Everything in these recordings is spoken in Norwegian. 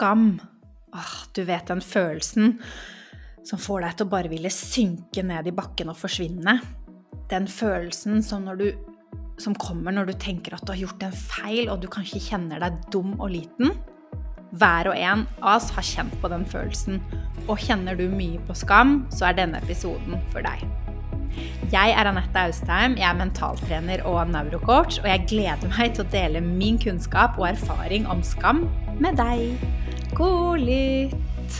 skam. Åh, du vet den følelsen som får deg til å bare ville synke ned i bakken og forsvinne. Den følelsen som, du, som kommer når du tenker at du har gjort en feil, og du kanskje kjenner deg dum og liten. Hver og en av oss har kjent på den følelsen. Og kjenner du mye på skam, så er denne episoden for deg. Jeg er Anette Austheim, jeg er mentaltrener og neurocoach, og jeg gleder meg til å dele min kunnskap og erfaring om skam med deg. God lytt!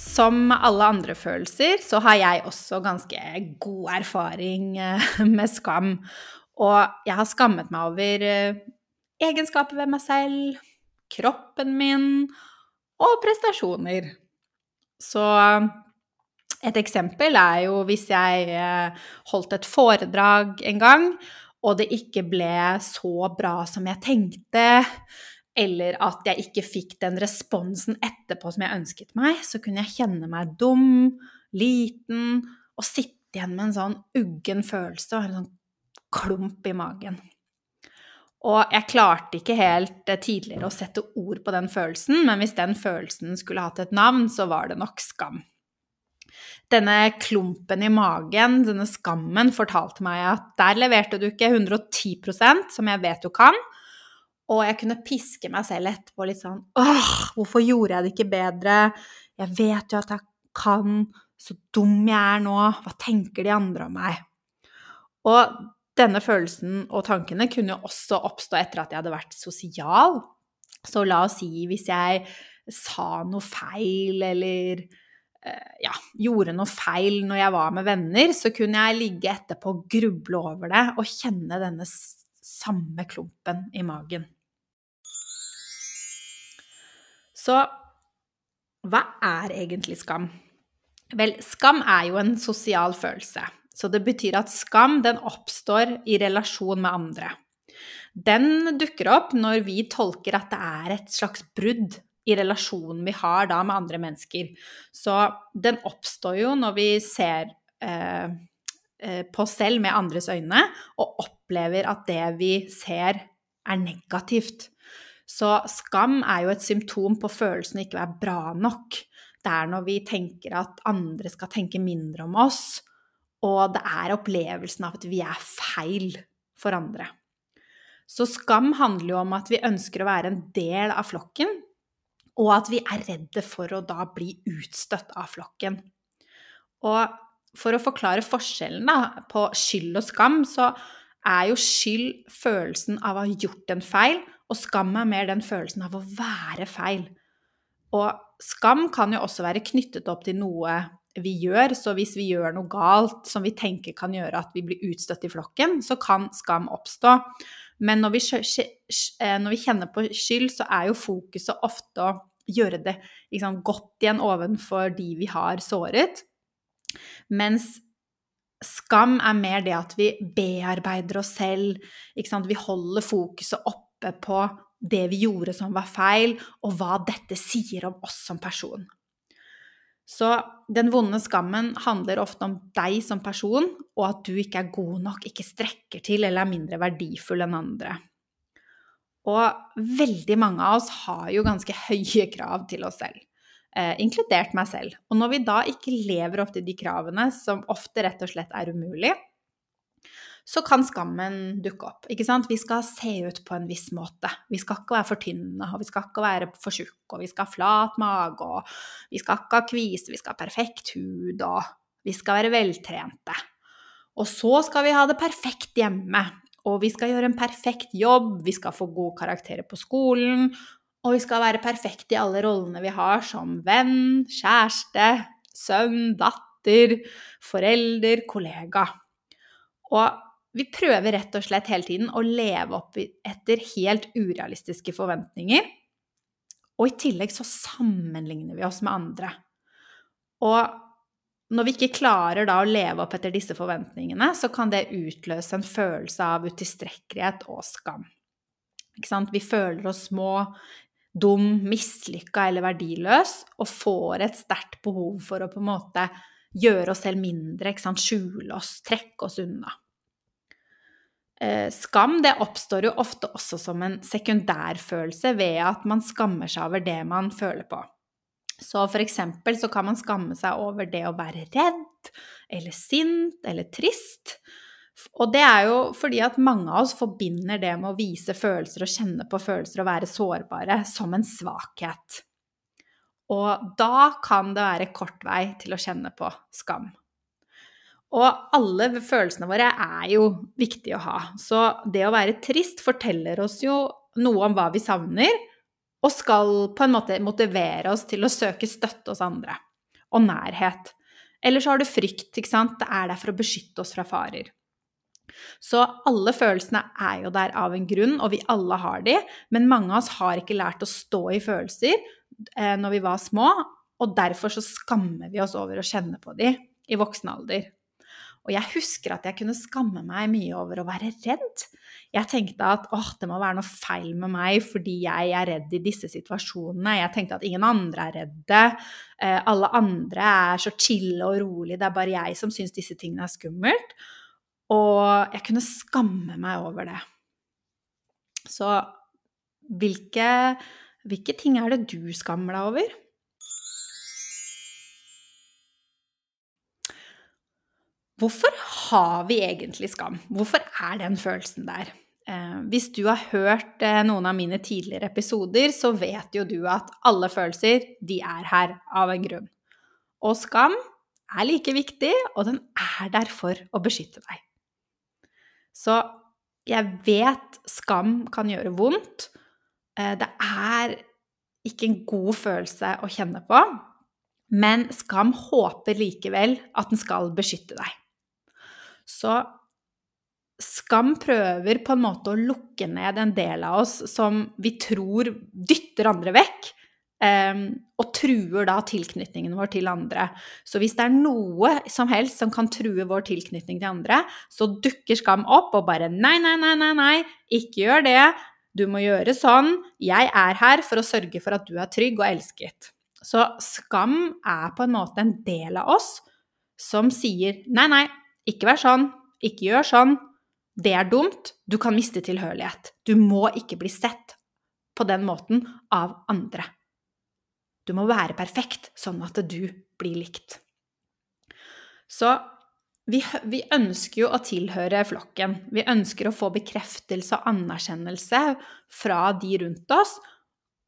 Som alle andre følelser, så har jeg også ganske god erfaring eh, med skam. Og jeg har skammet meg over eh, egenskaper ved meg selv, kroppen min og prestasjoner. Så et eksempel er jo hvis jeg eh, holdt et foredrag en gang, og det ikke ble så bra som jeg tenkte, eller at jeg ikke fikk den responsen etterpå som jeg ønsket meg, så kunne jeg kjenne meg dum, liten og sitte igjen med en sånn uggen følelse og en sånn klump i magen. Og jeg klarte ikke helt eh, tidligere å sette ord på den følelsen, men hvis den følelsen skulle hatt et navn, så var det nok skam. Denne klumpen i magen, denne skammen, fortalte meg at der leverte du ikke 110% som jeg vet du kan. Og jeg kunne piske meg selv etterpå litt sånn Åh, hvorfor gjorde jeg det ikke bedre? Jeg vet jo at jeg kan. Så dum jeg er nå. Hva tenker de andre om meg? Og denne følelsen og tankene kunne jo også oppstå etter at jeg hadde vært sosial. Så la oss si hvis jeg sa noe feil eller ja, gjorde noe feil når jeg var med venner, så kunne jeg ligge etterpå og gruble over det og kjenne denne samme klumpen i magen. Så hva er egentlig skam? Vel, skam er jo en sosial følelse. Så det betyr at skam den oppstår i relasjon med andre. Den dukker opp når vi tolker at det er et slags brudd i relasjonen vi har da med andre mennesker. Så den oppstår jo når vi ser eh, eh på oss selv med andres øyne og opplever at det vi ser, er negativt. Så skam er jo et symptom på følelsen å ikke være bra nok. Det er når vi tenker at andre skal tenke mindre om oss, og det er opplevelsen av at vi er feil for andre. Så skam handler jo om at vi ønsker å være en del av flokken, og at vi er redde for å da bli utstøtt av flokken. Og for å forklare forskjellen da, på skyld og skam, så er jo skyld følelsen av å ha gjort en feil, og skam er mer den følelsen av å være feil. Og skam kan jo også være knyttet opp til noe vi gjør. Så hvis vi gjør noe galt som vi tenker kan gjøre at vi blir utstøtt i flokken, så kan skam oppstå. Men når vi, eh, når vi kjenner på skyld, så er jo fokuset ofte å gjøre det liksom, godt igjen ovenfor de vi har såret. Mens skam er mer det at vi bearbeider oss selv. Vi holder fokuset oppe på det vi gjorde som var feil, og hva dette sier om oss som person. Så den vonde skammen handler ofte om deg som person, og at du ikke er god nok, ikke strekker til eller er mindre verdifull enn andre. Og veldig mange av oss har jo ganske høye krav til oss selv, eh, inkludert meg selv. Og når vi da ikke lever opp til de kravene, som ofte rett og slett er umulig, så kan skammen dukke opp. Ikke sant? Vi skal se ut på en viss måte. Vi skal ikke være for tynne, og vi skal ikke være for tjukke, og vi skal ha flat mage, og vi skal ikke ha kvise, vi skal ha perfekt hud, og vi skal være veltrente. Og så skal vi ha det perfekt hjemme, og vi skal gjøre en perfekt jobb, vi skal få gode karakterer på skolen, og vi skal være perfekte i alle rollene vi har som venn, kjæreste, sønn, datter, forelder, kollega. Og vi prøver rett og slett hele tiden å leve opp etter helt urealistiske forventninger. Og i tillegg så sammenligner vi oss med andre. Og når vi ikke klarer da å leve opp etter disse forventningene, så kan det utløse en følelse av utilstrekkelighet og skam. Vi føler oss små, dum, mislykka eller verdiløs og får et sterkt behov for å på en måte gjøre oss selv mindre, skjule oss, trekke oss unna. Eh, skam det oppstår jo ofte også som en sekundærfølelse ved at man skammer seg over det man føler på. Så for eksempel så kan man skamme seg over det å være redd, eller sint, eller trist. Og det er jo fordi at mange av oss forbinder det med å vise følelser og kjenne på følelser og være sårbare som en svakhet. Og da kan det være kort vei til å kjenne på skam. Og alle følelsene våre er jo viktige å ha. Så det å være trist forteller oss jo noe om hva vi savner, og skal på en måte motivere oss til å søke støtte hos andre. Og nærhet. Eller så har du frykt, ikke sant. Det er der for å beskytte oss fra farer. Så alle følelsene er jo der av en grunn, og vi alle har de, men mange av oss har ikke lært å stå i følelser eh, når vi var små, og derfor så skammer vi oss over å kjenne på de i voksen alder. Og jeg husker at jeg kunne skamme meg mye over å være redd. Jeg tenkte at åh, det må være noe feil med meg fordi jeg er redd i disse situasjonene. Jeg tenkte at ingen andre er redde. Eh, alle andre er så chille og rolig. Det er bare jeg som syns disse tingene er skummelt. Og jeg kunne skamme meg over det. Så hvilke, hvilke ting er det du skammer deg over? Hvorfor har vi egentlig skam? Hvorfor er den følelsen der? Eh, hvis du har hørt eh, noen av mine tidligere episoder, så vet jo du at alle følelser, de er her av en grunn. Og skam er like viktig, og den er der for å beskytte deg. Så jeg vet skam kan gjøre vondt. Eh, det er ikke en god følelse å kjenne på, men skam håper likevel at den skal beskytte deg. Så skam prøver på en måte å lukke ned en del av oss som vi tror dytter andre vekk, um, og truer da tilknytningen vår til andre. Så hvis det er noe som helst som kan true vår tilknytning til andre, så dukker skam opp og bare nei, nei, nei, nei, nei, ikke gjør det. Du må gjøre sånn. Jeg er her for å sørge for at du er trygg og elsket. Så skam er på en måte en del av oss som sier nei, nei, ikke vær sånn. Ikke gjør sånn. Det er dumt. Du kan miste tilhørighet. Du må ikke bli sett på den måten av andre. Du må være perfekt, sånn at du blir likt. Så vi, vi, ønsker jo å tilhøre flokken. Vi ønsker å få bekreftelse og anerkjennelse fra de rundt oss.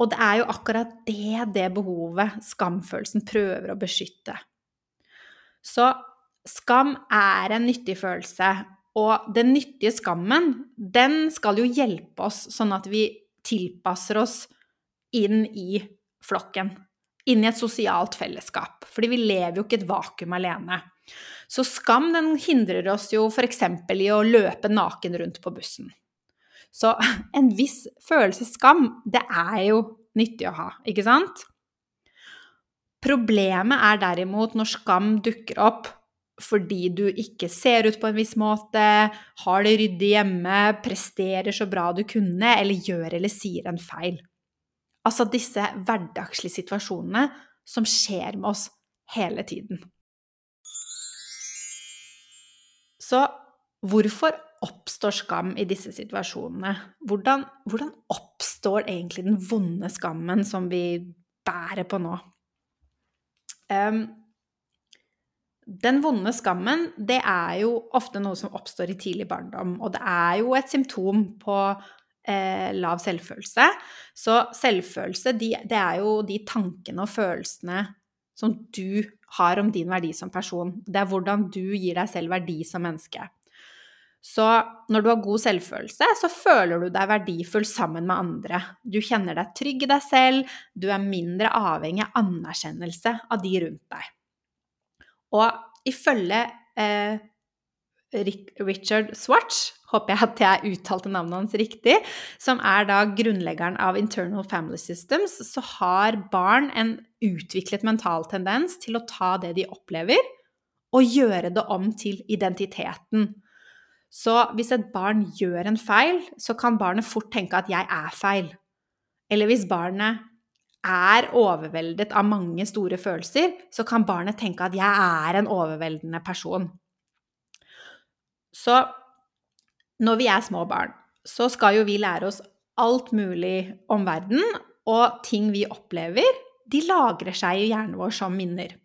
Og det er jo akkurat det det behovet skamfølelsen prøver å beskytte. Så Skam er en nyttig følelse, og den nyttige skammen, den skal jo hjelpe oss sånn at vi tilpasser oss inn i flokken. Inn i et sosialt fellesskap. Fordi vi lever jo ikke et vakuum alene. Så skam den hindrer oss jo f.eks. i å løpe naken rundt på bussen. Så en viss følelse skam, det er jo nyttig å ha, ikke sant? Problemet er derimot når skam dukker opp fordi du ikke ser ut på en viss måte, har det ryddig hjemme, presterer så bra du kunne, eller gjør eller sier en feil. Altså disse hverdagslige situasjonene som skjer med oss hele tiden. Så hvorfor oppstår skam i disse situasjonene? Hvordan, hvordan oppstår egentlig den vonde skammen som vi bærer på nå? Um, den vonde skammen, det er jo ofte noe som oppstår i tidlig barndom. Og det er jo et symptom på eh, lav selvfølelse. Så selvfølelse, de, det er jo de tankene og følelsene som du har om din verdi som person. Det er hvordan du gir deg selv verdi som menneske. Så når du har god selvfølelse, så føler du deg verdifull sammen med andre. Du kjenner deg trygg i deg selv, du er mindre avhengig av anerkjennelse av de rundt deg. Og ifølge eh, Richard Swatch, håper jeg at jeg uttalte navnet hans riktig, som er da grunnleggeren av Internal Family Systems, så har barn en utviklet mental tendens til å ta det de opplever, og gjøre det om til identiteten. Så hvis et barn gjør en feil, så kan barnet fort tenke at 'jeg er feil'. Eller hvis barnet er overveldet av mange store følelser, så kan barnet tenke at 'jeg er en overveldende person'. Så når vi er små barn, så skal jo vi lære oss alt mulig om verden, og ting vi opplever, de lagrer seg i hjernen vår som minner.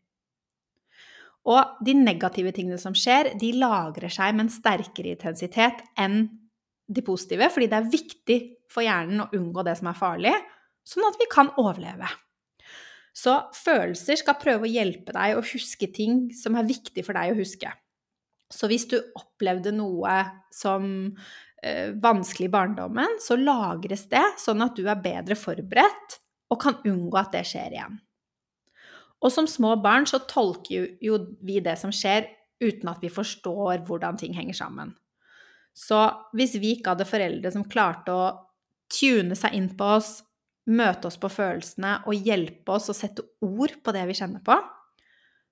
Og de negative tingene som skjer, de lagrer seg med en sterkere intensitet enn de positive, fordi det er viktig for hjernen å unngå det som er farlig, sånn at vi kan overleve. Så følelser skal prøve å hjelpe deg å huske ting som er viktig for deg å huske. Så hvis du opplevde noe som eh, vanskelig i barndommen, så lagres det sånn at du er bedre forberedt og kan unngå at det skjer igjen. Og som små barn så tolker jo vi det som skjer, uten at vi forstår hvordan ting henger sammen. Så hvis vi ikke hadde foreldre som klarte å tune seg inn på oss, møte oss på følelsene og hjelpe oss å sette ord på det vi kjenner på,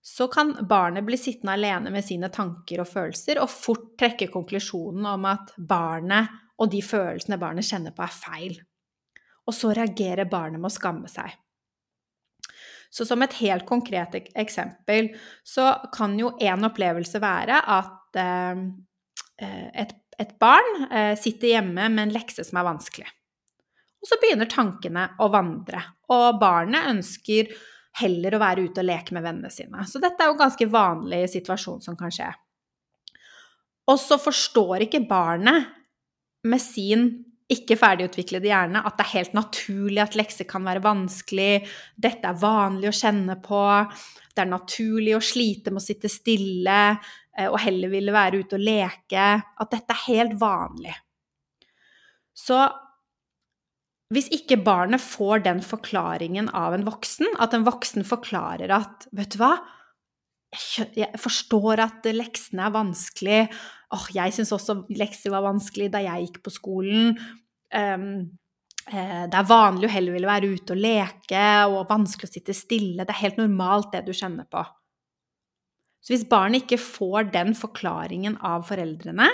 så kan barnet bli sittende alene med sine tanker og følelser og fort trekke konklusjonen om at barnet og de følelsene barnet kjenner på, er feil. Og så reagerer barnet med å skamme seg. Så som et helt konkret eksempel så kan jo en opplevelse være at eh, et, et, barn eh, sitter hjemme med en lekse som er vanskelig. Og så begynner tankene å vandre, og barnet ønsker heller å være ute og leke med vennene sine. Så dette er jo en ganske vanlig situasjon som kan skje. Og så forstår ikke barnet med sin ikke ferdigutviklede hjerne at det er helt naturlig at lekser kan være vanskelig, dette er vanlig å kjenne på, det er naturlig å slite med å sitte stille eh, og heller ville være ute og leke, at dette er helt vanlig. Så hvis ikke barnet får den forklaringen av en voksen, at en voksen forklarer at 'Vet du hva? Jeg forstår at leksene er vanskelig. Åh, jeg syns også lekser var vanskelig da jeg gikk på skolen. Um, det er vanlig å heller ville være ute og leke, og vanskelig å sitte stille. Det er helt normalt, det du kjenner på. Så hvis barnet ikke får den forklaringen av foreldrene,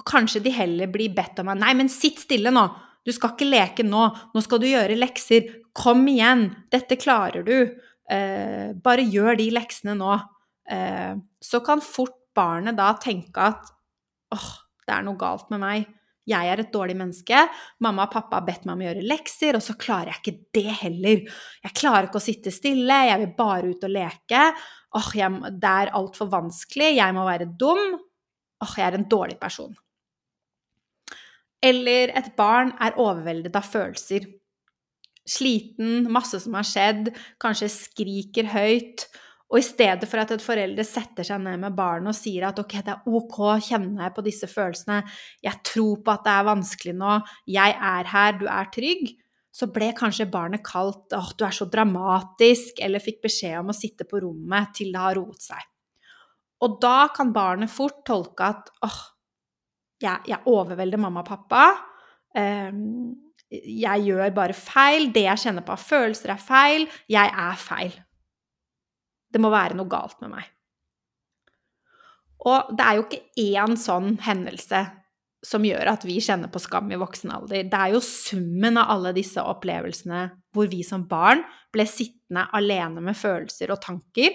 og kanskje de heller blir bedt om at 'Nei, men sitt stille nå! Du skal ikke leke nå. Nå skal du gjøre lekser. Kom igjen! Dette klarer du. Eh, bare gjør de leksene nå. Eh, så kan fort barnet da tenke at åh, det er noe galt med meg. Jeg er et dårlig menneske. Mamma og pappa har bedt meg om å gjøre lekser, og så klarer jeg ikke det heller. Jeg klarer ikke å sitte stille, jeg vil bare ut og leke. Åh, jeg, det er altfor vanskelig, jeg må være dum. Åh, jeg er en dårlig person. Eller et barn er overveldet av følelser. Sliten, masse som har skjedd, kanskje skriker høyt. Og i stedet for at et forelder setter seg ned med barnet og sier at ok, det er ok, kjenner jeg på disse følelsene, jeg tror på at det er vanskelig nå, jeg er her, du er trygg, så ble kanskje barnet kalt åh, du er så dramatisk, eller fikk beskjed om å sitte på rommet til det har roet seg. Og da kan barnet fort tolke at åh, jeg, jeg overvelder mamma og pappa. Um, jeg gjør bare feil. Det jeg kjenner på av følelser, er feil. Jeg er feil. Det må være noe galt med meg. Og det er jo ikke én sånn hendelse som gjør at vi kjenner på skam i voksen alder. Det er jo summen av alle disse opplevelsene hvor vi som barn ble sittende alene med følelser og tanker,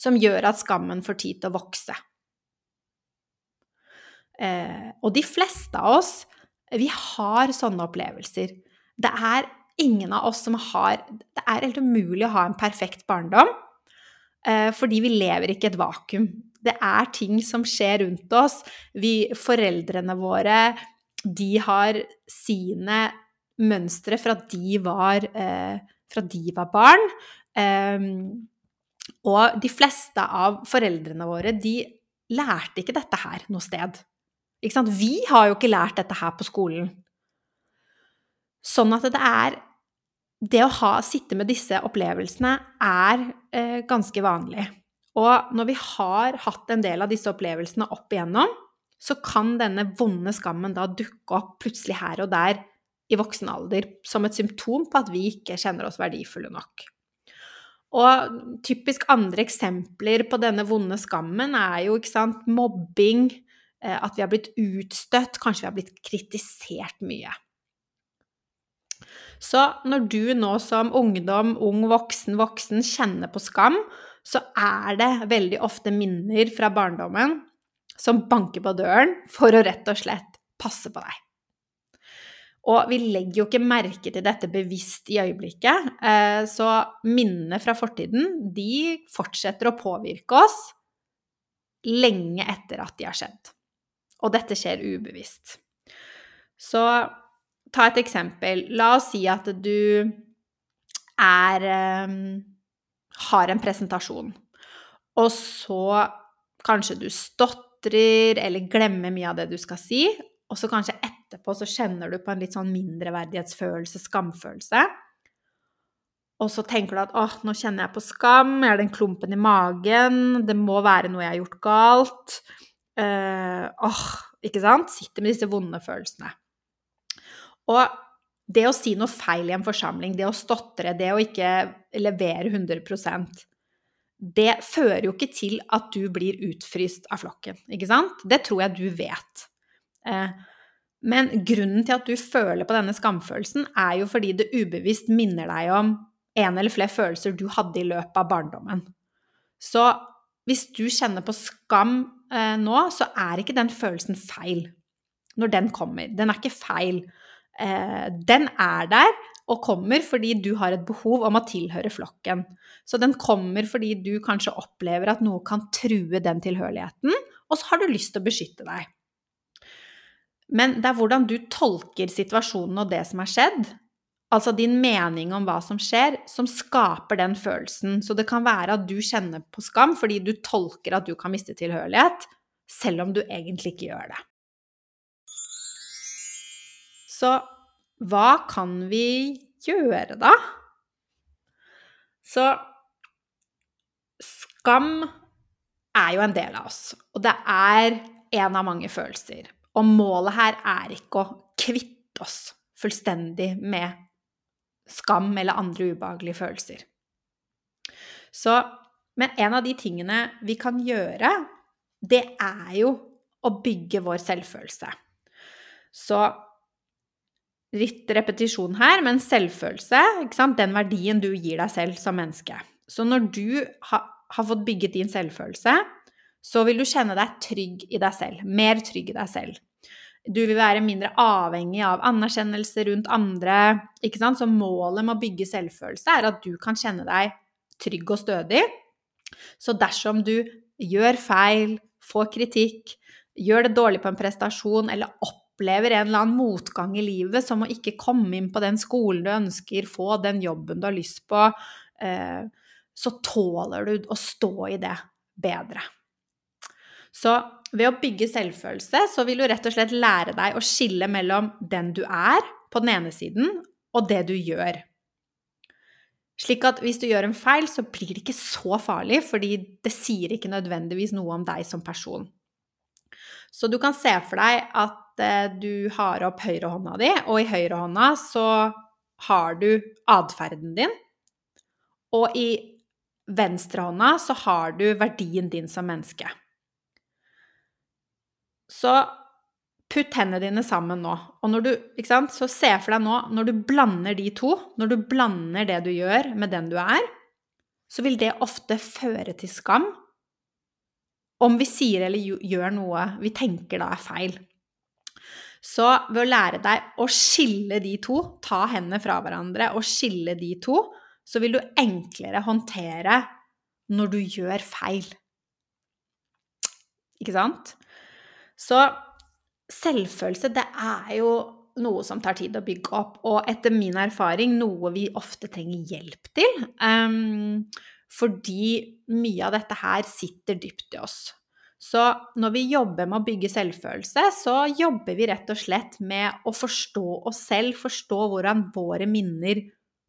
som gjør at skammen får tid til å vokse. Eh, og de fleste av oss, vi har sånne opplevelser. Det er ingen av oss som har Det er helt umulig å ha en perfekt barndom, eh, fordi vi lever ikke i et vakuum. Det er ting som skjer rundt oss. Vi, foreldrene våre, de har sine mønstre fra de var, eh, fra de var barn. Um, og de fleste av foreldrene våre, de lærte ikke dette her noe sted. Vi har jo ikke lært dette her på skolen. Sånn at det er Det å ha, sitte med disse opplevelsene er eh, ganske vanlig. Og når vi har hatt en del av disse opplevelsene opp igjennom, så kan denne vonde skammen da dukke opp plutselig her og der i voksen alder som et symptom på at vi ikke kjenner oss verdifulle nok. Og typisk andre eksempler på denne vonde skammen er jo ikke sant, mobbing, at vi har blitt utstøtt, kanskje vi har blitt kritisert mye. Så når du nå som ungdom, ung voksen, voksen kjenner på skam, så er det veldig ofte minner fra barndommen som banker på døren for å rett og slett passe på deg. Og vi legger jo ikke merke til dette bevisst i øyeblikket, eh, så minnene fra fortiden de fortsetter å påvirke oss lenge etter at de har skjedd. Og dette skjer ubevisst. Så ta et eksempel. La oss si at du er eh, har en presentasjon, og så kanskje du stotrer eller glemmer mye av det du skal si, og så kanskje etterpå så kjenner du på en litt sånn mindreverdighetsfølelse, skamfølelse. Og så tenker du at åh, nå kjenner jeg på skam, jeg har den klumpen i magen, det må være noe jeg har gjort galt. Uh, åh, ikke sant? Sitter med disse vonde følelsene. Og det å si noe feil i en forsamling, det å stotre, det å ikke levere 100% det fører jo ikke til at du blir utfryst av flokken, ikke sant? Det tror jeg du vet. Eh, men grunnen til at du føler på denne skamfølelsen, er jo fordi det ubevisst minner deg om en eller flere følelser du hadde i løpet av barndommen. Så hvis du kjenner på skam eh, nå, så er ikke den følelsen feil når den kommer. Den er ikke feil. Eh, den er der og kommer fordi du har et behov om å tilhøre flokken. Så den kommer fordi du kanskje opplever at noe kan true den tilhørigheten, og så har du lyst til å beskytte deg. Men det er hvordan du tolker situasjonen og det som har skjedd, altså din mening om hva som skjer, som skaper den følelsen. Så det kan være at du kjenner på skam fordi du tolker at du kan miste tilhørighet, selv om du egentlig ikke gjør det. Så hva kan vi gjøre, da? Så skam er jo en del av oss, og det er en av mange følelser. Og målet her er ikke å kvitte oss fullstendig med skam eller andre ubehagelige følelser. Så, men en av de tingene vi kan gjøre, det er jo å bygge vår selvfølelse. Så litt repetisjon her, men selvfølelse, den verdien du gir deg selv som menneske. Så når du ha, har fått bygget din selvfølelse, så vil du kjenne deg trygg i deg selv. Mer trygg i deg selv. Du vil være mindre avhengig av anerkjennelse rundt andre. ikke sant? Så målet med å bygge selvfølelse er at du kan kjenne deg trygg og stødig. Så dersom du gjør feil, får kritikk, gjør det dårlig på en prestasjon eller opplever en eller annen motgang i livet, som å ikke komme inn på den skolen du ønsker, få den jobben du har lyst på, eh, så tåler du å stå i det bedre. Så ved å bygge selvfølelse, så vil du rett og slett lære deg å skille mellom den du er, på den ene siden, og det du gjør. Slik at hvis du gjør en feil, så blir det ikke så farlig, fordi det sier ikke nødvendigvis noe om deg som person. Så du kan se for deg at eh, du har opp høyrehånda di, og i høyrehånda så har du atferden din, og i venstrehånda så har du verdien din som menneske. Så putt hendene dine sammen nå. Og når du, ikke sant, så se for deg nå, når du blander de to, når du blander det du gjør med den du er, så vil det ofte føre til skam om vi sier eller gjør noe vi tenker da er feil. Så ved å lære deg å skille de to, ta hendene fra hverandre og skille de to, så vil du enklere håndtere når du gjør feil. Ikke sant? Så selvfølelse, det er jo noe som tar tid å bygge opp, og etter min erfaring noe vi ofte trenger hjelp til. Um, fordi mye av dette her sitter dypt i oss. Så når vi jobber med å bygge selvfølelse, så jobber vi rett og slett med å forstå oss selv, forstå hvordan våre minner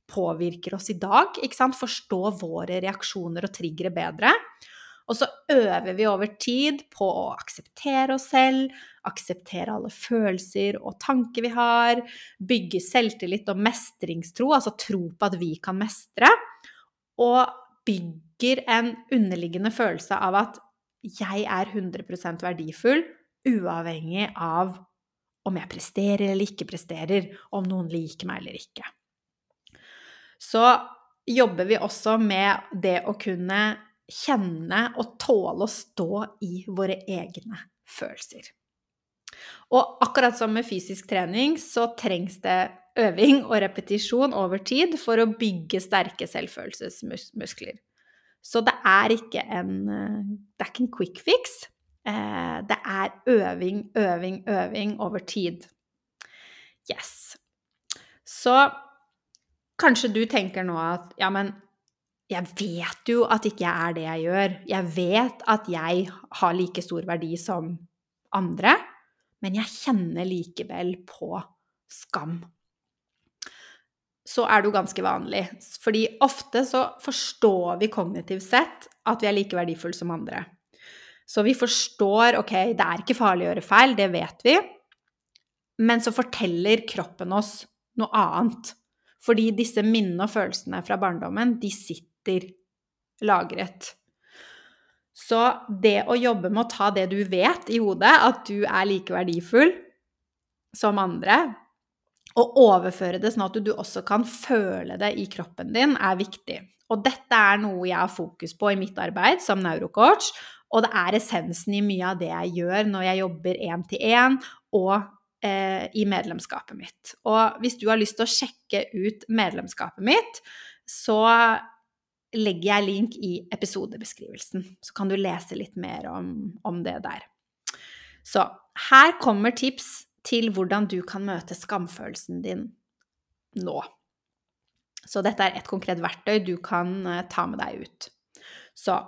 påvirker oss i dag. Forstå våre reaksjoner og triggere bedre. Og så øver vi over tid på å akseptere oss selv, akseptere alle følelser og tanker vi har, bygge selvtillit og mestringstro, altså tro på at vi kan mestre, og bygger en underliggende følelse av at jeg er 100% verdifull, uavhengig av om jeg presterer eller ikke presterer, om noen liker meg eller ikke. Så jobber vi også med det å kunne kjenne og tåle å stå i våre egne følelser. Og akkurat som med fysisk trening, så trengs det øving og repetisjon over tid for å bygge sterke selvfølelsesmuskler. Så det er ikke en, det er ikke en quick fix. Eh, det er øving, øving, øving over tid. Yes. Så kanskje du tenker nå at ja, men jeg vet jo at ikke jeg er det jeg gjør. Jeg vet at jeg har like stor verdi som andre, men jeg kjenner likevel på skam. Så er det jo ganske vanlig. Fordi ofte så forstår vi kognitivt sett at vi er like verdifulle som andre. Så vi forstår ok, det er ikke farlig å gjøre feil, det vet vi. Men så forteller kroppen oss noe annet. Fordi disse minnene og følelsene fra barndommen, de sitter lagret. Så det å jobbe med å ta det du vet i hodet, at du er like verdifull som andre, og overføre det sånn at du også kan føle det i kroppen din, er viktig. Og dette er noe jeg har fokus på i mitt arbeid som neurocoach, og det er essensen i mye av det jeg gjør når jeg jobber én-til-én og eh, i medlemskapet mitt. Og hvis du har lyst til å sjekke ut medlemskapet mitt, så legger jeg link i episodebeskrivelsen. Så kan du lese litt mer om, om det der. Så her kommer tips til hvordan du kan møte skamfølelsen din nå. Så dette er et konkret verktøy du kan eh, ta med deg ut. Så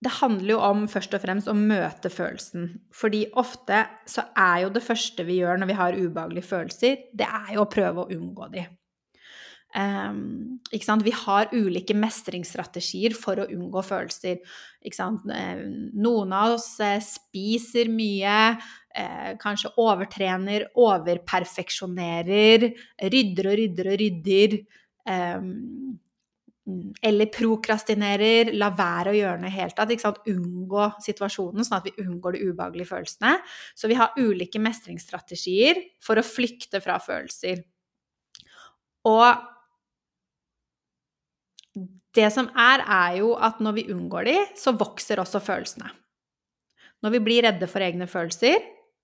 det handler jo om først og fremst å møte følelsen. Fordi ofte så er jo det første vi gjør når vi har ubehagelige følelser, det er jo å prøve å unngå de. Um, vi har ulike mestringsstrategier for å unngå følelser. Noen av oss eh, spiser mye, eh, kanskje overtrener, overperfeksjonerer, rydder og rydder og rydder. Um, eller prokrastinerer, la være å gjøre noe i hele tatt. Unngå situasjonen, sånn at vi unngår de ubehagelige følelsene. Så vi har ulike mestringsstrategier for å flykte fra følelser. Og det som er, er jo at når vi unngår de, så vokser også følelsene. Når vi blir redde for egne følelser,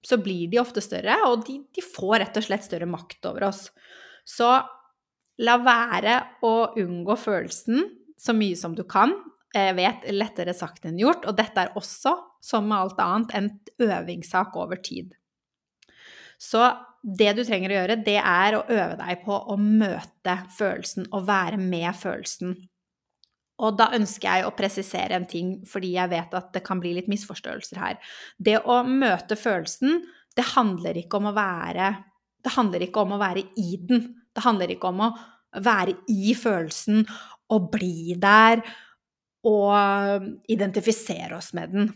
så blir de ofte større, og de, de får rett og slett større makt over oss. Så la være å unngå følelsen så mye som du kan. Jeg vet lettere sagt enn gjort, og dette er også, som med alt annet, en øvingssak over tid. Så det du trenger å gjøre, det er å øve deg på å møte følelsen og være med følelsen. Og da ønsker jeg å presisere en ting, fordi jeg vet at det kan bli litt misforståelser her. Det å møte følelsen, det handler ikke om å være Det handler ikke om å være i den. Det handler ikke om å være i følelsen og bli der og identifisere oss med den.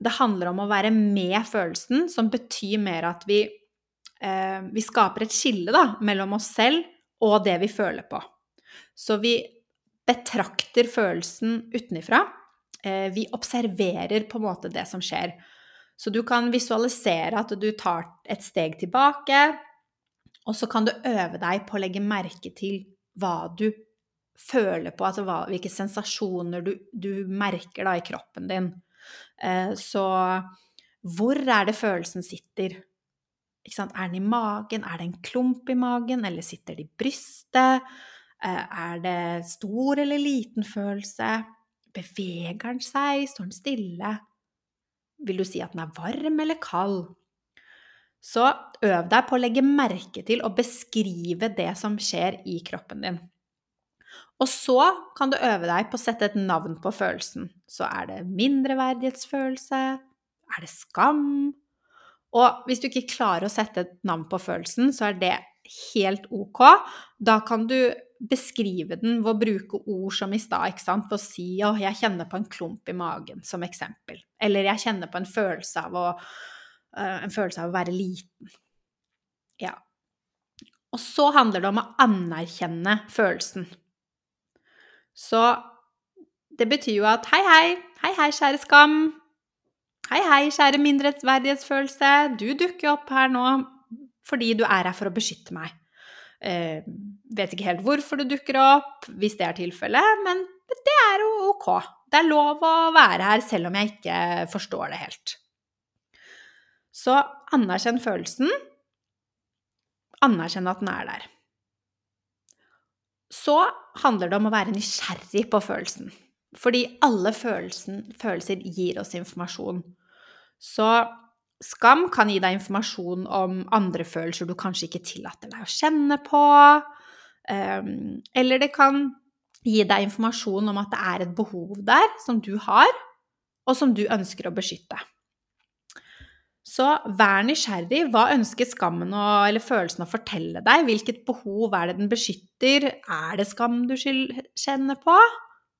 Det handler om å være med følelsen, som betyr mer at vi, eh, vi skaper et skille da, mellom oss selv og det vi føler på. Så vi betrakter følelsen utenifra. Eh, vi observerer på en måte det som skjer. Så du kan visualisere at du tar et steg tilbake, og så kan du øve deg på å legge merke til hva du føler på, altså hva, hvilke sensasjoner du, du merker da i kroppen din. Eh, så hvor er det følelsen sitter? Er den i magen? Er det en klump i magen? Eller sitter det i brystet? Eh, er det stor eller liten følelse? Beveger den seg? Står den stille? Vil du si at den er varm eller kald? Så øv deg på å legge merke til og beskrive det som skjer i kroppen din. Og så kan du øve deg på å sette et navn på følelsen. Så er det mindreverdighetsfølelse? Er det skam? Og hvis du ikke klarer å sette et navn på følelsen, så er det helt ok. Da kan du beskrive den ved å bruke ord som i stad, ikke sant, ved å si 'å, jeg kjenner på en klump i magen', som eksempel. Eller 'jeg kjenner på en følelse av å, uh, en følelse av å være liten'. Ja. Og så handler det om å anerkjenne følelsen. Så det betyr jo at 'hei, hei, hei, hei, kjære skam'. Hei, hei, kjære mindreverdighetsfølelse. Du dukker opp her nå fordi du er her for å beskytte meg. Eh, vet ikke helt hvorfor du dukker opp, hvis det er tilfellet, men det er jo ok. det er lov å være her selv om jeg ikke forstår det helt. Så anerkjenn følelsen. Anerkjenn at den er der. Så handler det om å være nysgjerrig på følelsen. Fordi alle følelsen, følelser gir oss informasjon. Så skam kan gi deg informasjon om andre følelser du kanskje ikke tillater deg å kjenne på. Ehm, eller det kan gi deg informasjon om at det er et behov der som du har, og som du ønsker å beskytte. Så vær nysgjerrig. Hva ønsker skammen og, eller følelsen å fortelle deg? Hvilket behov er det den beskytter? Er det skam du kjenner på?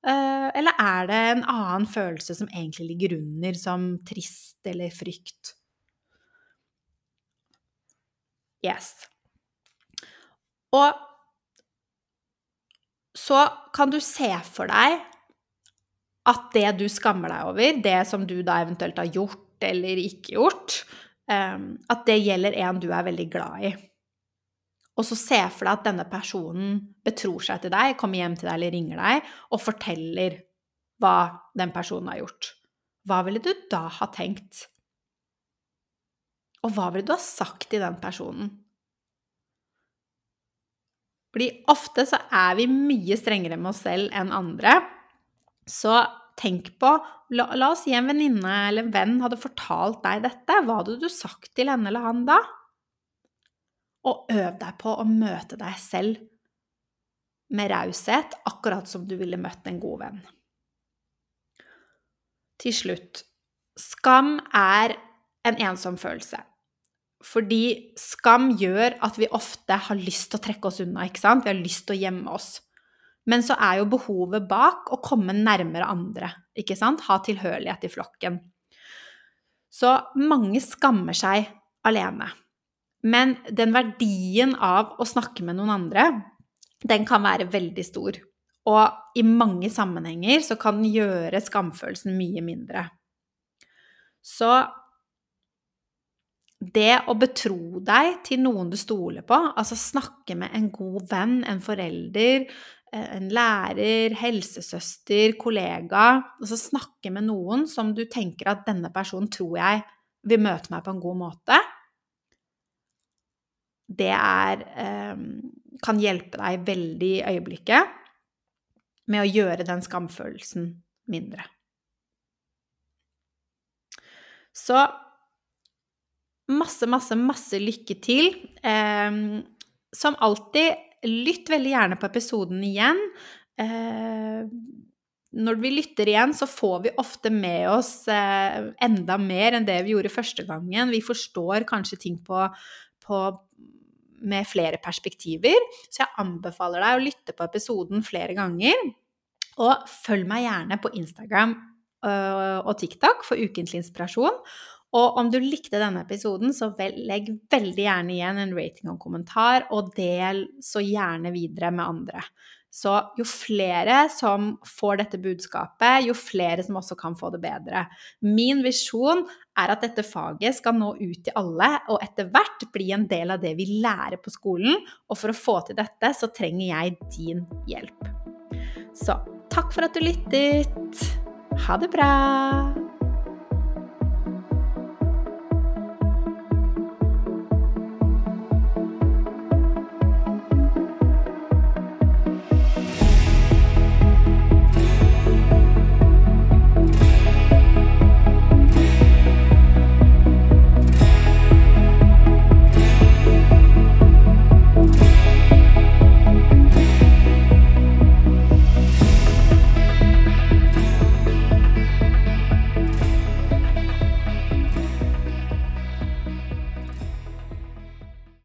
Eh, eller er det en annen følelse som egentlig ligger under, som trist eller frykt? Yes. Og så kan du se for deg at det du skammer deg over, det som du da eventuelt har gjort eller ikke gjort, ehm, at det gjelder en du er veldig glad i. Og så se for deg at denne personen betror seg til deg, kommer hjem til deg eller ringer deg og forteller hva den personen har gjort. Hva ville du da ha tenkt? Og hva ville du ha sagt til den personen? Fordi ofte så er vi mye strengere med oss selv enn andre. Så tenk på la, la, oss si en venninne eller en venn hadde fortalt deg dette. Hva hadde du sagt til henne eller han da? Og øv deg på å møte deg selv med raushet, akkurat som du ville møtt en god venn. Til slutt skam er en ensom følelse. Fordi skam gjør at vi ofte har lyst til å trekke oss unna. ikke sant? Vi har lyst til å gjemme oss. Men så er jo behovet bak å komme nærmere andre, ikke sant? Ha tilhørighet i flokken. Så mange skammer seg alene. Men den verdien av å snakke med noen andre, den kan være veldig stor. Og i mange sammenhenger så kan den gjøre skamfølelsen mye mindre. Så det å betro deg til noen du stoler på, altså snakke med en god venn, en forelder, eh, en lærer, helsesøster, kollega Altså snakke med noen som du tenker at denne personen tror jeg vil møte meg på en god måte. Det er eh, kan hjelpe deg veldig i øyeblikket med å gjøre den skamfølelsen mindre. Så masse, masse, masse lykke til. Eh, som alltid, lytt veldig gjerne på episoden igjen. Eh, når vi lytter igjen, så får vi ofte med oss eh, enda mer enn det vi gjorde første gangen. Vi forstår kanskje ting på, på, med flere perspektiver. Så jeg anbefaler deg å lytte på episoden flere ganger. Og følg meg gjerne på Instagram øh, og TikTok for ukentlig inspirasjon. Og om du likte denne episoden, så legg veldig gjerne igjen en rating og kommentar, og del så gjerne videre med andre. Så jo flere som får dette budskapet, jo flere som også kan få det bedre. Min visjon er at dette faget skal nå ut til alle, og etter hvert bli en del av det vi lærer på skolen. Og for å få til dette, så trenger jeg din hjelp. Så takk for at du lyttet. Ha det bra!